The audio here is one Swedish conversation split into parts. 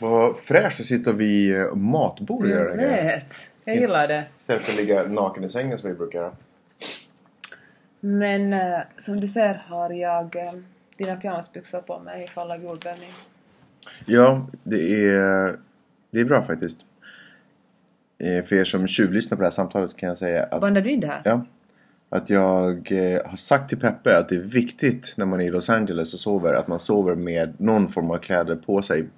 Vad fräscht att sitta vid eh, matbordet och göra Jag vet. Jag gillar det. Istället för att ligga naken i sängen som vi brukar göra. Men eh, som du ser har jag eh, dina pyjamasbyxor på mig ifall av jordbävning. Ja, det är, det är bra faktiskt. Eh, För er som tjuvlyssnar på det här samtalet så kan jag säga att, Bandar du in det här? ja, att jag eh, har sagt till Peppe att det är viktigt när man är i Los Angeles och sover att man sover med någon form av kläder på sig.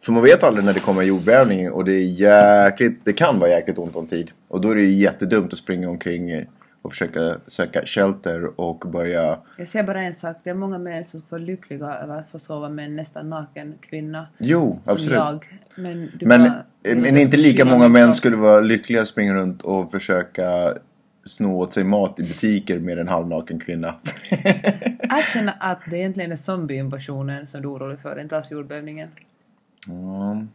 För man vet aldrig när det kommer en jordbävning och det är jäkligt, det kan vara jäkligt ont om tid. Och då är det ju jättedumt att springa omkring eh, och försöka söka shelter och börja Jag säger bara en sak. Det är många män som skulle vara lyckliga över att få sova med en nästan naken kvinna. Jo, Som absolut. jag. Men, Men, vill att men inte lika många män skulle vara lyckliga att springa runt och försöka sno åt sig mat i butiker med en halvnaken kvinna. Jag känner att det egentligen är zombieinvasionen som du är orolig för, inte alls jordbävningen. Mm.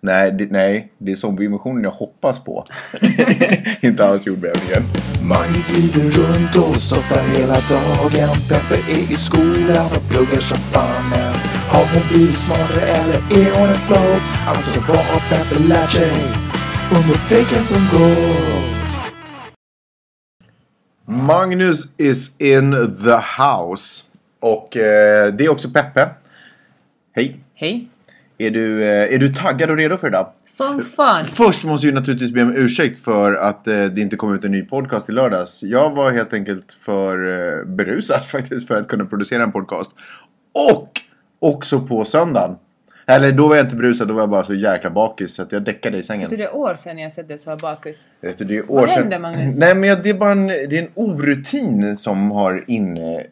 Nej, det, nej, det är zombieinvasionen jag hoppas på. inte alls jordbävningen. Mange glider runt och softar hela dagen. Peppe är i skolan och pluggar som fan. Har hon blivit smartare eller är hon en flow? Alltså vad har Peppe lärt sig under veckan som gått? Magnus is in the house. Och eh, det är också Peppe. Hej. Hej! Är du, eh, är du taggad och redo för idag? Som fan! Först måste jag naturligtvis be om ursäkt för att eh, det inte kom ut en ny podcast i lördags. Jag var helt enkelt för eh, berusad faktiskt för att kunna producera en podcast. Och också på söndagen. Eller då var jag inte berusad, då var jag bara så jäkla bakis så att jag däckade i sängen. Så det är år sedan jag sett dig så här bakis. Vet du, det är år Vad sedan- händer, Magnus? Nej men jag- det är bara en, det är en orutin som har inne...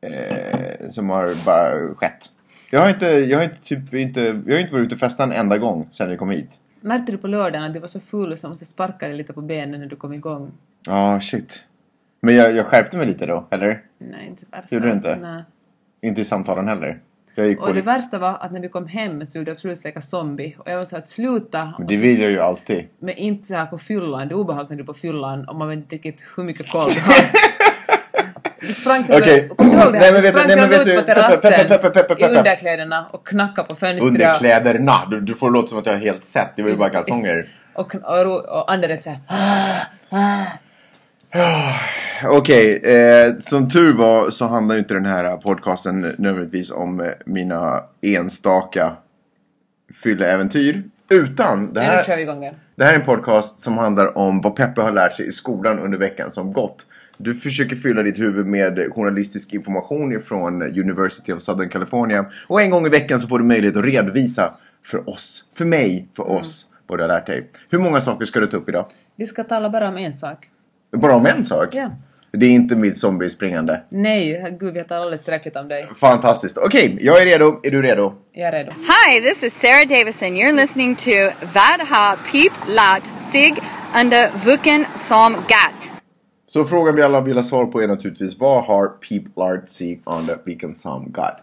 Eh, som har bara skett. Jag har inte, jag har inte typ inte, jag har inte varit ute och festat en enda gång sedan vi kom hit. Märkte du på lördagen att du var så full så måste sparka dig lite på benen när du kom igång? Ja, shit. Men jag, jag skärpte mig lite då, eller? Nej, inte värsta. Gjorde du inte? Nej. Inte i samtalen heller. Gick på Och det värsta var att när vi kom hem så gjorde du absolut leka zombie. Och jag var så att sluta. Men Och det vill jag ju alltid. Men inte så här på fyllan. Det är obehagligt när du är på fyllan och man vet inte riktigt hur mycket koll du har. Du sprang till Okej. Kommer du ihåg det? Nej, här? men Du sprang nej, till ut på terrassen i underkläderna och knackade på fönstret. Underkläderna. Du, du får låta som att jag har helt sett. Det var ju bara kalsonger. Och, och, ro- och andades så Okej, eh, som tur var så handlar ju inte den här podcasten nödvändigtvis om eh, mina enstaka fylleäventyr. Utan det här, det här är en podcast som handlar om vad Peppe har lärt sig i skolan under veckan som gått. Du försöker fylla ditt huvud med journalistisk information från University of Southern California. Och en gång i veckan så får du möjlighet att redovisa för oss, för mig, för oss, vad du har lärt dig. Hur många saker ska du ta upp idag? Vi ska tala bara om en sak. Bara om en sak? Ja. Det är inte mitt zombie-springande. Nej, gud vi har talat alldeles tillräckligt om dig. Fantastiskt. Okej, jag är redo. Är du redo? Jag är redo. Hi, this is Sarah Davison. You're listening to Vad har Peep Lat Sig under Vuken som Gat. Så frågan vi alla vill ha svar på är naturligtvis vad har Peep Lard Sig the Beacon Some got?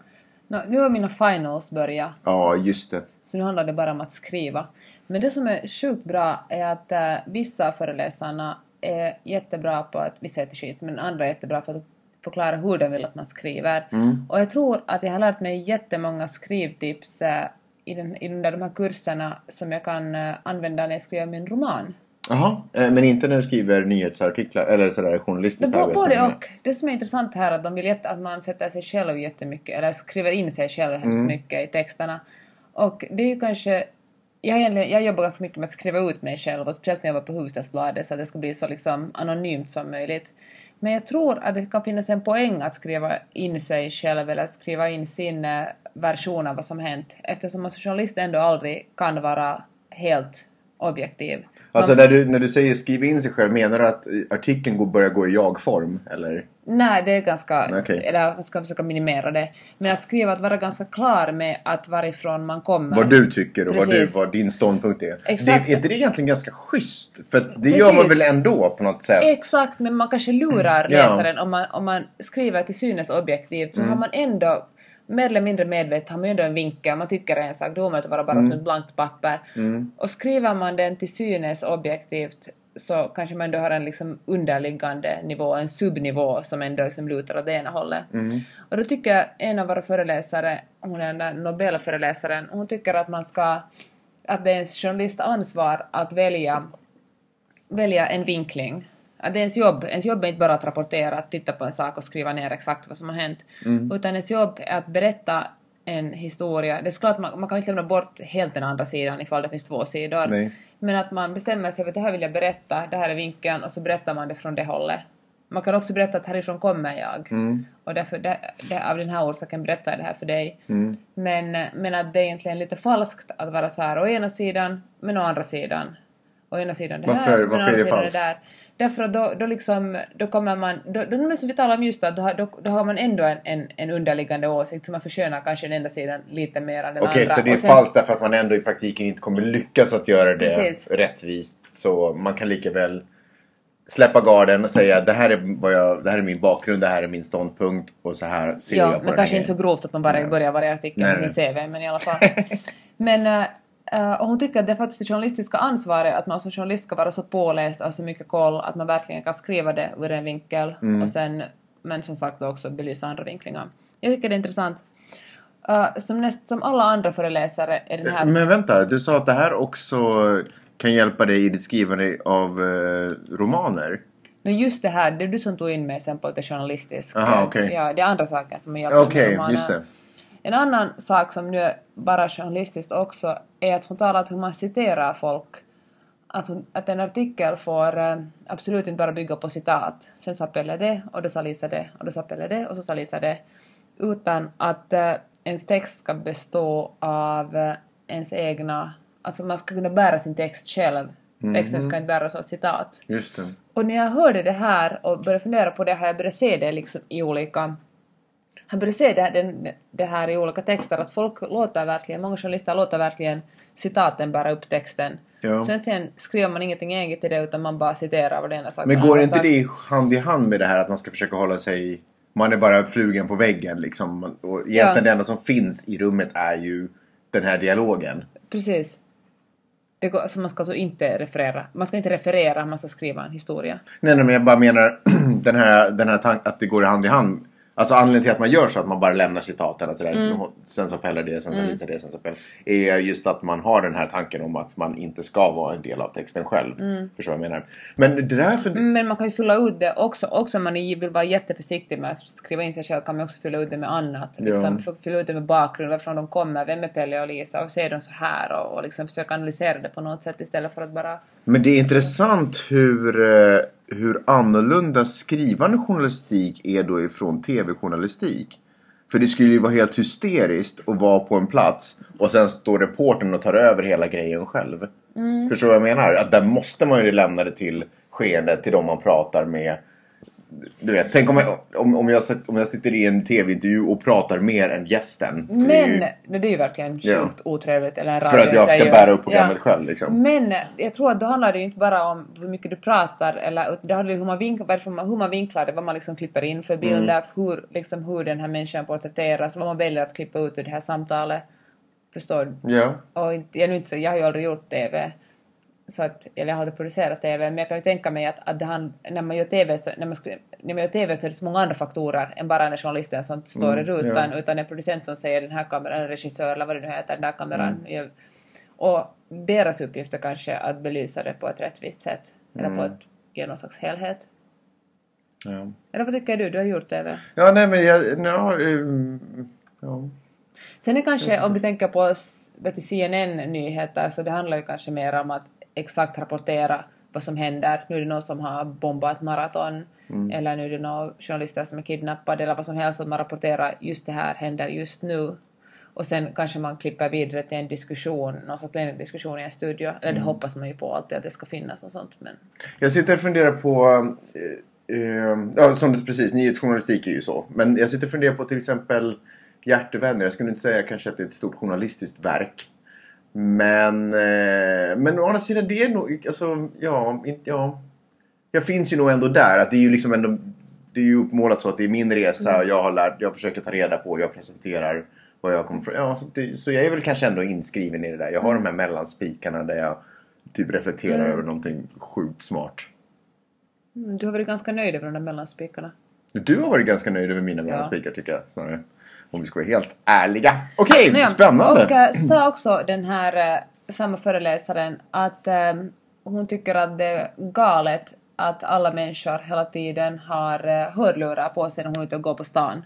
Nå, nu har mina finals börjat. Ja, just det. Så nu handlar det bara om att skriva. Men det som är sjukt bra är att eh, vissa av föreläsarna är jättebra på att, vissa till skit, men andra är jättebra för att förklara hur de vill att man skriver. Och jag tror att jag har lärt mig jättemånga skrivtips eh, i, den, i den där, de här kurserna som jag kan eh, använda när jag skriver min roman. Jaha, eh, men inte när du skriver nyhetsartiklar eller sådär journalistiskt arbete både och. Det som är intressant här är att de vill att man sätter sig själv jättemycket, eller skriver in sig själv hemskt mycket i texterna. Och det är ju kanske... Jag, jag jobbar ganska mycket med att skriva ut mig själv, och speciellt när jag var på Hufvudstadsbladet, så att det ska bli så liksom anonymt som möjligt. Men jag tror att det kan finnas en poäng att skriva in sig själv eller skriva in sin eh, version av vad som hänt, eftersom man som journalist ändå aldrig kan vara helt objektiv. Alltså när du, när du säger skriva in sig själv, menar du att artikeln går, börjar gå i jag-form? Eller? Nej, det är ganska... Okej. Eller man ska försöka minimera det. Men att skriva, att vara ganska klar med att varifrån man kommer. Vad du tycker och vad, du, Precis. vad din ståndpunkt är. Exakt. Det, är inte det egentligen ganska schysst? För det gör man Precis. väl ändå på något sätt? Exakt, men man kanske lurar. Mm. läsaren om man, om man skriver till synes objektivt så har man ändå mer eller mindre medvetet har man ju ändå en vinkel, man tycker en sak, då omöjligt att vara bara Mm. som ett blankt papper. Och skriver man den till synes objektivt så kanske man ändå har en liksom underliggande nivå, en subnivå som ändå liksom lutar åt det ena hållet. Och då tycker jag en av våra föreläsare, hon är den där Nobelföreläsaren, hon tycker att man ska att det är en journalists ansvar att välja, välja en vinkling. Att det är ens jobb. Ens jobb är inte bara att rapportera, att titta på en sak och skriva ner exakt vad som har hänt. Utan ens jobb är att berätta en historia. Det är klart man, man kan inte lämna bort helt den andra sidan ifall det finns två sidor. Nej. Men att man bestämmer sig för att det här vill jag berätta, det här är vinkeln och så berättar man det från det hållet. Man kan också berätta att härifrån kommer jag. Och därför, det, det, av den här orsaken berättar jag det här för dig. Men, men att det är egentligen lite falskt att vara så här å ena sidan, men å andra sidan. Å ena sidan det Varför- här, men å andra är det sidan falskt? det där. Därför att då, då liksom, då kommer man, då, då som vi talar om just då, har- då, då har man ändå en, en, en underliggande åsikt som man förskönar kanske den enda sidan lite mer än den Okej, andra. så det är Och sen- falskt därför att man ändå i praktiken inte kommer lyckas att göra det Precis. rättvist. Så man kan lika väl släppa garden och säga det här är, vad jag, det här är min bakgrund, det här är min ståndpunkt och så här ser jag Ja, på men den kanske här inte så grovt att man bara börjar varje artikel med sin CV, men i alla fall. men, eh, och hon tycker att det är faktiskt det journalistiska ansvaret att man som journalist ska vara så påläst och ha så mycket koll att man verkligen kan skriva det ur en vinkel Mm. och sen, men som sagt också belysa andra vinklingar. Jag tycker det är intressant. Eh, som, näst, som alla andra föreläsare är den här... Men vänta, du sa att det här också kan hjälpa dig i ditt skrivande av eh, romaner. Men just det här, det är du som tog in mig sen på lite journalistiskt. Aha, eh, okej. Ja, det är andra saker som har hjälpt mig med romaner. det. En annan sak som nu är bara journalistiskt också är att hon talar om hur man citerar folk. Att, hon, att en artikel får eh, absolut inte bara bygga på citat. Sen sa Pelle det, och då sa Lisa det, och då sa Pelle det, och så sa Lisa det. Utan att eh, ens text ska bestå av eh, ens egna... Alltså man ska kunna bära sin text själv. Texten ska inte bäras av citat. Just det. Och när jag hörde det här och började fundera på det har jag börjat se det liksom i olika... Jag började se det, den, det här i olika texter att folk låter verkligen, många journalister låter verkligen citaten bära upp texten. Ja. Så egentligen skriver man ingenting eget i det utan man bara citerar vad den ena saken Men går inte sagt. det hand i hand med det här att man ska försöka hålla sig... Man är bara flugan på väggen liksom. Och egentligen Ja. det enda som finns i rummet är ju den här dialogen. Precis. Det går, så man ska alltså inte referera. Man ska inte referera, man ska skriva en historia. Nej, nej men jag bara menar den här, den här tanken att det går hand i hand. Alltså anledningen till att man gör så att man bara lämnar citaten. Att sådär, Mm. Sen så Pelle det, sen så visar det, sen så Pelle. Är just att man har den här tanken om att man inte ska vara en del av texten själv. Mm. Förstår vad jag menar? Men det där för... Men man kan ju fylla ut det också. Också om man vill vara jätteförsiktig med att skriva in sig själv kan man också fylla ut det med annat. Liksom, Ja. Fylla ut det med bakgrund, varifrån de kommer, vem är Pelle och Lisa och se dem så här och, och liksom försöka analysera det på något sätt istället för att bara... Men det är intressant hur, eh, hur annorlunda skrivande journalistik är då ifrån tv-journalistik. För det skulle ju vara helt hysteriskt att vara på en plats och sen står reportern och tar över hela grejen själv. Förstår du vad jag menar? Att där måste man ju lämna det till skeendet, till de man pratar med. Du vet, tänk om jag, om, om jag, om jag sitter i en tv-intervju och pratar mer än gästen. Det är Men! ju Det, det är ju verkligen Ja. sjukt otrevligt. Eller en för att jag ska radiointervju. bära upp programmet Ja. själv liksom. Men jag tror att då handlar det ju inte bara om hur mycket du pratar eller det handlar ju om hur man, vink, varför man, hur man vinklar det, vad man liksom klipper in för bilder, Mm. hur, liksom, hur den här människan porträtteras, vad man väljer att klippa ut ur det här samtalet. Förstår du? Ja. Och jag, är nu inte så, jag har ju aldrig gjort TV. Så att, eller jag har aldrig producerat TV, men jag kan ju tänka mig att, att det han, när, man gör TV så, när, man, när man gör TV så är det så många andra faktorer än bara när journalisten som står i rutan, ja. utan en producent som säger den här kameran, en regissör eller vad det nu heter, den där kameran. gör- Och deras uppgift är kanske att belysa det på ett rättvist sätt, eller på ett, ge någon slags helhet. ja. Eller vad tycker du? Du har gjort TV. Ja, nej men jag... Ja, um, ja. Sen är kanske, om du tänker på vet du, CNN-nyheter, så det handlar ju kanske mer om att exakt rapportera vad som händer. Nu är det någon som har bombat maraton, eller nu är det några journalister som är kidnappade, eller vad som helst, att man rapporterar just det här händer just nu. Och sen kanske man klipper vidare till en diskussion, någon sorts diskussion i en studio. Eller det hoppas man ju på alltid, att det ska finnas och sånt. Men Jag sitter och funderar på... Eh, eh, ja, som det, precis, nyhetsjournalistik är ju så. Men jag sitter och funderar på till exempel Hjärtevänner. Jag skulle inte säga kanske att det är ett stort journalistiskt verk. Men, eh, men å andra sidan, det är nog... Alltså, ja, inte, ja. Jag finns ju nog ändå där. Att det är ju liksom ändå... Det är ju uppmålat så att det är min resa. Jag har lärt... Jag försöker ta reda på. Jag presenterar vad jag kommer från. Ja, så, det, så jag är väl kanske ändå inskriven i det där. Jag har de här mellanspikarna där jag typ reflekterar Mm. över någonting sjukt smart. Mm, Du har varit ganska nöjd över de där mellanspikarna. Du har varit ganska nöjd över mina mellanspikar tycker jag snarare. Om vi ska vara helt ärliga. Okej, Nåja, spännande! Och äh, sa också den här äh, samma föreläsaren att äh, hon tycker att det är galet att alla människor hela tiden har hörlurar på sig när hon är ute och går på stan.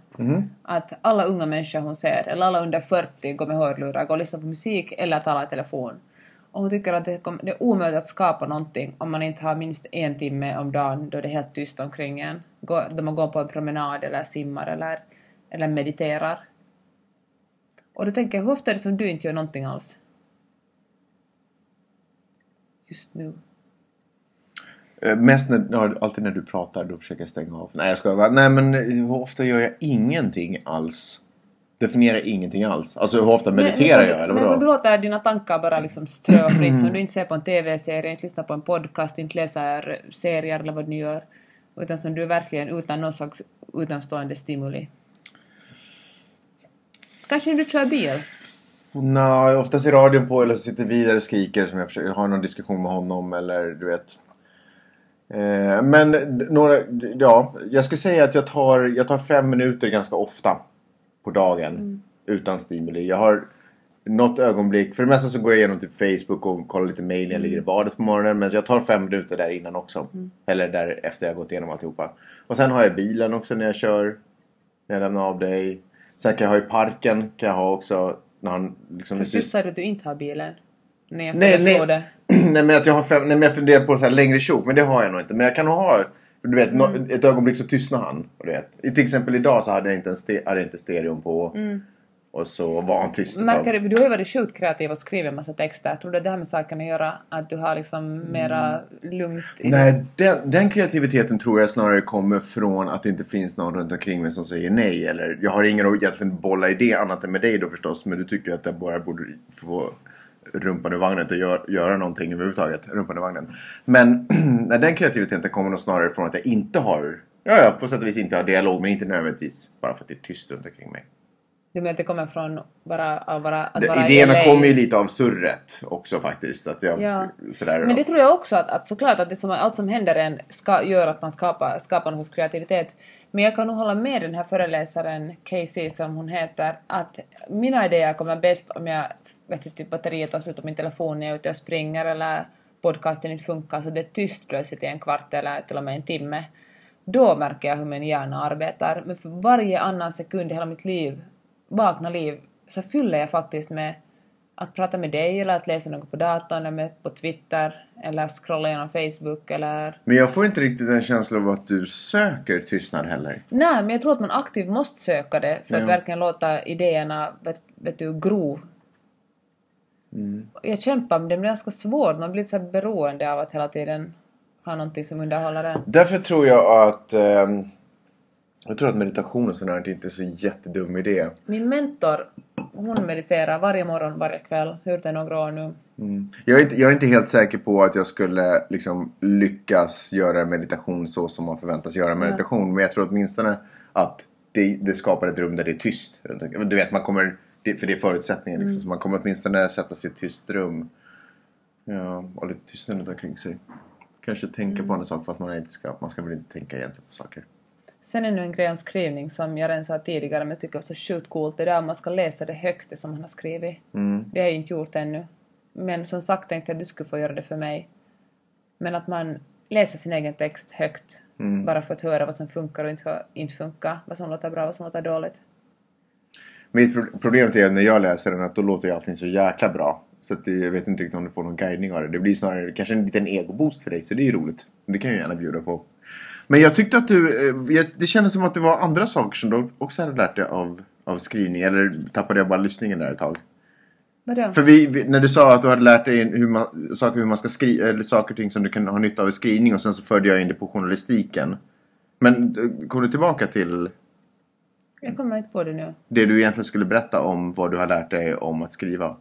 Att alla unga människor hon ser, eller alla under 40 går med hörlurar, går och lyssnar på musik eller talar i telefon. Och hon tycker att det, kom, det är omöjligt att skapa någonting om man inte har minst en timme om dagen då det är helt tyst omkring en. Gå, då man går på en promenad eller simmar eller, eller mediterar. Och då tänker jag, hur ofta är det som du inte gör någonting alls? Just nu. Eh, Mest när, ja, alltid när du pratar, då försöker jag stänga av. Nej jag ska bara, nej men eh, hur ofta gör jag ingenting alls? Definiera ingenting alls. Alltså hur ofta mediterar men, jag eller Men så du vadå? låter dina tankar bara liksom ströva fritt, som du inte ser på en TV-serie, inte lyssnar på en podcast, inte läser serier eller vad du gör. Utan som du verkligen utan någon slags utomstående stimuli. Kanske när du kör bil? Nej, oftast är radion på eller så sitter vi där och skriker som jag försöker ha någon diskussion med honom eller du vet. Eh, men några, ja, jag skulle säga att jag tar, jag tar fem minuter ganska ofta på dagen utan stimuli. Jag har något ögonblick, för det mesta så går jag igenom typ Facebook och kollar lite mail när jag ligger i badet på morgonen. Men jag tar fem minuter där innan också. Eller där efter jag har gått igenom alltihopa. Och sen har jag bilen också när jag kör. När jag lämnar av dig. Sen kan jag ha i parken, kan jag ha också när han liksom... För du sa att du inte har bilen. När jag Nej, nej. det. nej men att jag har fem, nej men jag funderar på så här längre tjok, men det har jag nog inte. Men jag kan nog ha, du vet, Mm. ett ögonblick så tystnar han. Du vet. Till exempel idag så hade jag inte, en ste, hade inte stereon på. Och så var han tyst Mm. Märker du, du har ju varit sjukt kreativ och skrivit en massa texter. Tror du det har med saken att göra? Att du har liksom mera lugnt i Nej, den, den kreativiteten tror jag snarare kommer från att det inte finns någon runt omkring mig som säger nej. Eller jag har ingen att egentligen bolla idé annat än med dig då förstås. Men du tycker att jag bara borde få rumpan i vagnen och gör, göra någonting överhuvudtaget. Rumpan i vagnen. Men nej, den kreativiteten kommer nog snarare från att jag inte har, ja, ja på sätt och vis inte har dialog. Men inte nödvändigtvis bara för att det är tyst runt omkring mig. Du menar att det kommer från bara att vara, att Det, vara i idéerna kommer ju lite av surret också faktiskt. Att jag, Ja. sådär, Men det tror jag också att, att såklart att det som, allt som händer en ska, gör att man skapar, skapar någon sorts kreativitet. Men jag kan nog hålla med den här föreläsaren, Casey som hon heter, att mina idéer kommer bäst om jag, vet du, typ batteriet tar slut på min telefon när jag är ute och springer eller podcasten inte funkar så det är tyst plötsligt i en kvart eller till och med en timme. Då märker jag hur min hjärna arbetar. Men för varje annan sekund i hela mitt liv, vakna liv, så fyller jag faktiskt med att prata med dig eller att läsa något på datorn eller på Twitter eller scrolla igenom Facebook eller... Men jag får inte riktigt en känsla av att du söker tystnad heller. Nej, men jag tror att man aktivt måste söka det för att Ja. verkligen låta idéerna, vet, vet du, gro. Jag kämpar med det, men det är ganska svårt. Man blir så här beroende av att hela tiden ha någonting som underhåller en. Därför tror jag att ehm, jag tror att meditation och sånt här inte är så jättedum idé. Min mentor, hon mediterar varje morgon, varje kväll. Gjort det några år nu. Jag är, inte, jag är inte helt säker på att jag skulle liksom lyckas göra meditation så som man förväntas göra meditation. Men jag tror åtminstone att det, det skapar ett rum där det är tyst. Du vet, man kommer, för det är förutsättningen liksom. Så man kommer åtminstone sätta sig i ett tyst rum. Ja, och lite tystnad runt omkring sig. Kanske tänka på andra saker fast man inte ska. Man ska väl inte tänka egentligen på saker. Sen är nu en grej om skrivning som jag redan sa tidigare men jag tycker var så sjukt coolt. Det där man ska läsa det högt det som han har skrivit. Det har jag inte gjort ännu. Men som sagt tänkte jag att du skulle få göra det för mig. Men att man läser sin egen text högt. Bara för att höra vad som funkar och inte, inte funkar. Vad som låter bra och vad som låter dåligt. Mitt pro- problemet är att när jag läser den att då låter ju allting så jäkla bra. Så att jag vet inte riktigt om du får någon guidning av det. Det blir snarare kanske en liten egoboost för dig. Så det är ju roligt. Det kan jag gärna bjuda på. Men jag tyckte att du... eh, Det kändes som att det var andra saker som du också hade lärt dig av, av skrivning. Eller tappade jag bara lyssningen där ett tag? Vadå? För vi, vi, när du sa att du hade lärt dig hur man, saker hur man ska skriva, eller saker och ting som du kan ha nytta av i skrivning och sen så förde jag in det på journalistiken. Men eh, kom du tillbaka till Jag kommer inte på det nu. det du egentligen skulle berätta om vad du har lärt dig om att skriva?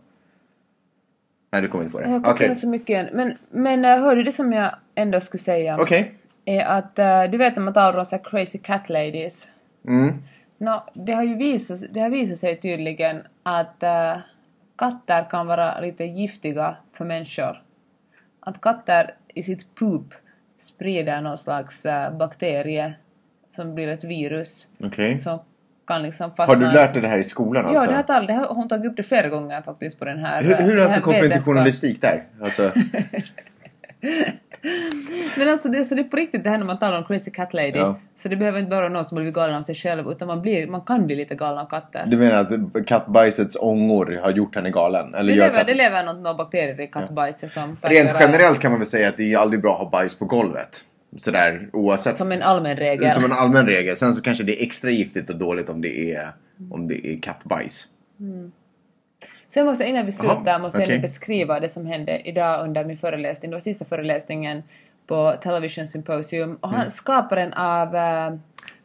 Nej, du kommer inte på det. Jag Okej. okay. så mycket än. Men, men äh, hörde det som jag ändå skulle säga. Okej. Är att äh, du vet när man talar om så här crazy cat ladies. Mm. Nå, det har ju visat, det har visat sig tydligen att äh, katter kan vara lite giftiga för människor. att katter i sitt poop sprider någon slags eh, bakterie som blir ett virus som kan liksom fastna... Har du lärt dig det här i skolan Ja, alltså? det har, tal- det har hon tagit upp det flera gånger faktiskt på den här... Hur, hur är alltså här koppling till journalistik där? Alltså, Men alltså det, så det är på riktigt det här när man talar om Crazy Cat Lady. Ja. Så det behöver inte vara någon som blivit galen av sig själv utan man, blir, man kan bli lite galen av katter. du menar att kattbajsets ångor har gjort henne galen? Eller det, lever, katt... det lever något, några bakterier i kattbajset som kan Rent generellt kan man väl säga att det är aldrig bra att ha bajs på golvet. Sådär oavsett. Som en allmän regel. Som en allmän regel. Sen så kanske det är extra giftigt och dåligt om det är, om det är kattbajs. Sen måste jag, innan vi slutar, Jaha, måste jag okej. beskriva det som hände idag under min föreläsning. Det var sista föreläsningen på Television Symposium och han, Mm. skaparen av, eh,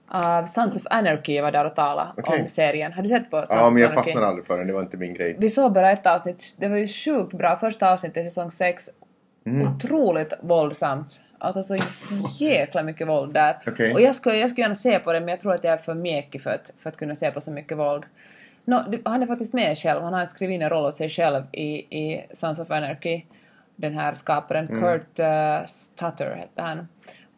av Sons of Anarchy var där och talade Okej. om serien. Har du sett på Sons Ja, of men jag Anarchy? fastnade aldrig för den. Det var inte min grej. Vi såg bara ett avsnitt, det var ju sjukt bra. Första avsnittet i säsong 6. Mm. Otroligt våldsamt. Alltså så jäkla mycket våld där. Okej. Och jag skulle, jag skulle gärna se på det men jag tror att jag är för mjäkig för att, för att kunna se på så mycket våld. Det- han är faktiskt med själv, han har skrivit in en roll åt sig själv i, i Sons of Anarchy. Den här skaparen, Mm. Kurt uh, Stutter hette han.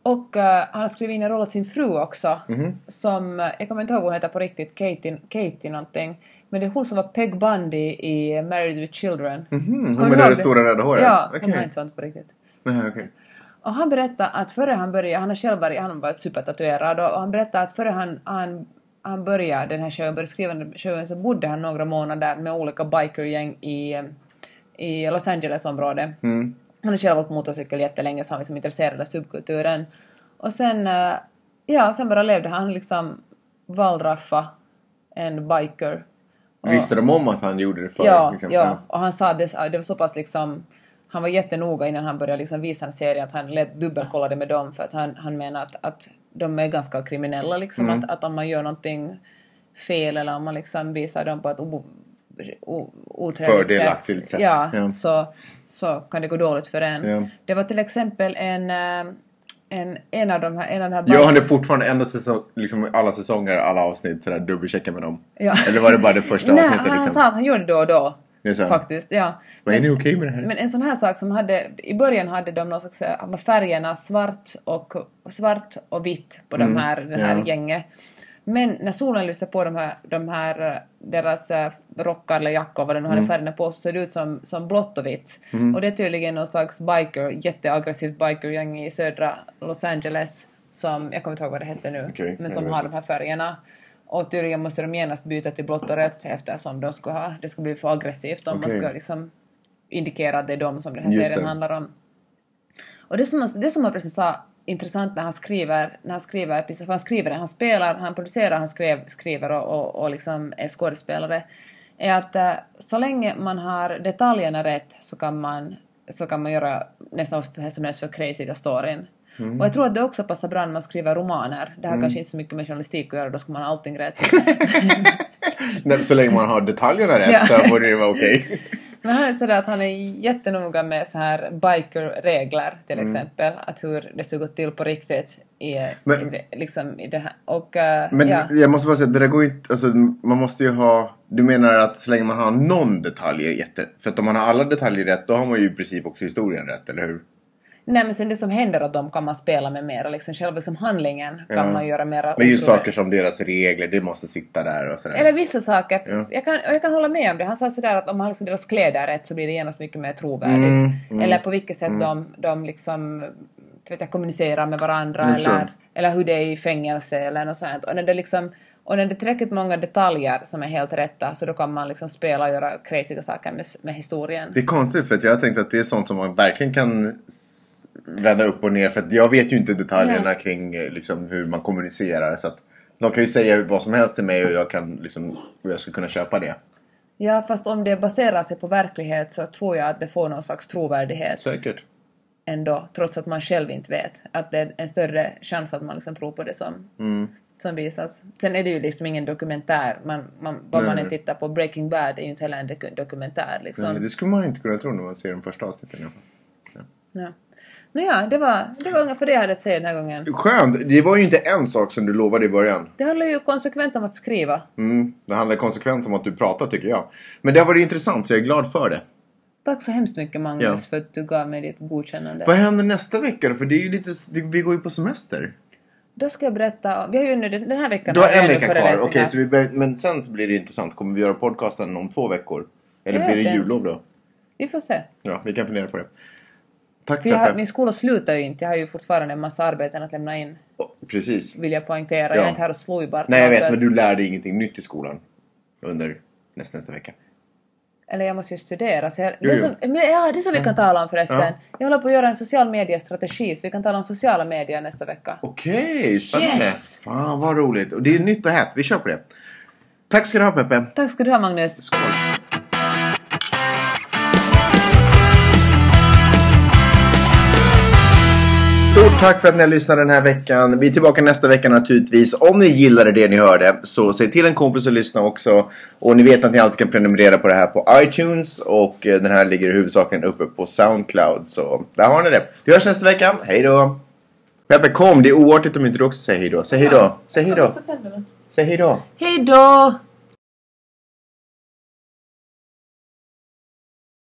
Och eh, han har skrivit in en roll åt sin fru också. Mhm. Som, eh, jag kommer inte ihåg vad hon heter på riktigt, Katie, Katie någonting. Men det är hon som var Peg Bundy i Married with Children. Mhm, Kommer hon med det stora röda håret? Ja, hon Okej. har inte sånt på riktigt. Nej, okej. Och han berättade att före han började, han har själv varit, han var supertatuerad och han berättade att före han, han, han började den här showen, började skriva den här showen så bodde han några månader med olika bikergäng i, i Los Angeles-området. Mm. Han har själv åkt motorcykel jättelänge så han var liksom intresserad av subkulturen. Och sen, eh, ja, sen bara levde han liksom wallraffa en biker. Och- Visste de om att han gjorde det förr? Ja, liksom? ja. Och han sa att det, det var så pass liksom... Han var jättenoga innan han började liksom visa en serie att han dubbelkollade med dem för att han, han menar att, att de är ganska kriminella liksom. Mm. Att, att om man gör någonting fel eller om man liksom visar dem på ett o, o, otrevligt Fördelaktigt sätt. Ja, Ja. Så, så kan det gå dåligt för en. Ja. Det var till exempel en, eh, en, en av de här... En av de här Gör han det fortfarande enda säsong, liksom alla säsonger, alla avsnitt sådär dubbelchecka med dem? Ja. Eller var det bara det första Nej, avsnittet han liksom? sa att han gjorde det då och då. Det är. Faktiskt, ja. Men är ni okej med det här? Men en sån här sak som hade, i början hade de någon slags, eh, färgerna svart och, svart och vitt på de här, den här ja. gänget. Men när solen lyste på de här, de här eh, deras eh, rockar eller jackor, vad de nu hade färgerna på, så såg det ut som, som blått och vitt. Och det är tydligen någon slags biker, jätteaggressivt bikergäng i södra Los Angeles som, jag kommer inte ihåg vad det hette nu, Okej, men som har de här färgerna. Och tydligen måste de genast byta till blått och rött eftersom de ska ha, det ska bli för aggressivt om man Okej. ska liksom indikera att det är de som den här Just serien det. handlar om. Och det som, han- det som han precis sa intressant när han skriver, när han skriver episod, för han skriver han spelar, han producerar, han skrev, skriver och, och, och liksom är skådespelare, är att eh, så länge man har detaljerna rätt så kan man, så kan man göra nästan vad som helst för crazyga storyn. Mm. Och jag tror att det också passar bra när man skriver romaner. Det har kanske inte så mycket med journalistik att göra, då ska man ha allting rätt. Så länge man har detaljerna rätt Ja. så borde det vara okej. Men han är sådär att han är jättenoga med så här biker-regler till Mm. exempel. Att hur det ska gå till på riktigt i, Men- i, liksom, i det här. Och eh, Men ja. jag måste bara säga, det där går inte, alltså man måste ju ha, du menar att så länge man har någon detalj är jätte, för att om man har alla detaljer rätt då har man ju i princip också historien rätt, eller hur? Nej men sen det som händer åt dem kan man spela med mera. Liksom själva liksom handlingen kan Ja. man göra mera Men just otrovärdig. saker som deras regler, det måste sitta där och sådär. Eller vissa saker. Ja. Jag, kan, jag kan hålla med om det. Han sa sådär att om man liksom deras kläder rätt så blir det genast mycket mer trovärdigt. Mm, mm, eller på vilket sätt de, de liksom vet jag, kommunicerar med varandra. Mm, eller, sure. eller hur det är i fängelse eller något sånt. Och när det liksom och när det är tillräckligt många detaljer som är helt rätta så då kan man liksom spela och göra crazyga saker med, med historien. Det är konstigt för att jag tänkte att det är sånt som man verkligen kan vända upp och ner för att jag vet ju inte detaljerna kring eh, liksom, hur man kommunicerar så att de kan ju säga vad som helst till mig och jag kan liksom, och jag ska kunna köpa det. Ja, fast om det baserar sig på verklighet så tror jag att det får någon slags trovärdighet. Säkert. ändå, trots att man själv inte vet. Att det är en större chans att man liksom tror på det som, Mm. som visas. Sen är det ju liksom ingen dokumentär. Man, man, vad Nej, man nej. än tittar på, Breaking Bad är ju inte heller en doku- dokumentär liksom. Men Det skulle man inte kunna tro när man ser de första avsnitten. i alla fall. Ja. Nåja, det var, det var ungefär det jag hade att säga den här gången. Skönt! Det var ju inte en sak som du lovade i början. Det handlar ju konsekvent om att skriva. Mm, det handlar konsekvent om att du pratar tycker jag. Men det har varit intressant så jag är glad för det. Tack så hemskt mycket Magnus Ja. för att du gav mig ditt godkännande. Vad händer nästa vecka då? För det är ju lite... Vi går ju på semester. Då ska jag berätta, vi har ju nu den här veckan Du har en vecka kvar. Okej, så vi bör... men sen så blir det intressant. Kommer vi göra podcasten om två veckor? Eller blir det jullov då? Vi får se. Ja, vi kan fundera på det. Tack För har, min skola slutar ju inte, jag har ju fortfarande en massa arbeten att lämna in. Oh, Precis. Vill jag poängtera. Ja. Jag är inte här och slojbar. på Nej, jag vet, men du lär dig ingenting nytt i skolan. Under nästa, nästa vecka. Eller jag måste ju studera. Så jag, Jo, det, som, men, ja, det som vi kan tala om förresten. Ja. Jag håller på att göra en social mediestrategi, så vi kan tala om sociala medier nästa vecka. Okej, spännande. Yes! Fan vad roligt. Och det är nytt och hett. Vi kör på det. Tack ska du ha Peppe. Tack ska du ha Magnus. Skål. Tack för att ni har lyssnat den här veckan. Vi är tillbaka nästa vecka naturligtvis. Om ni gillade det ni hörde så säg till en kompis att lyssna också. Och ni vet att ni alltid kan prenumerera på det här på iTunes. Och eh, den här ligger huvudsakligen uppe på Soundcloud. Så där har ni det. Vi hörs nästa vecka. Hej då! Peppe kom, det är oartigt om inte du också säger hej då. Säg hej då. Säg hej då. Säg hej då. Hej då!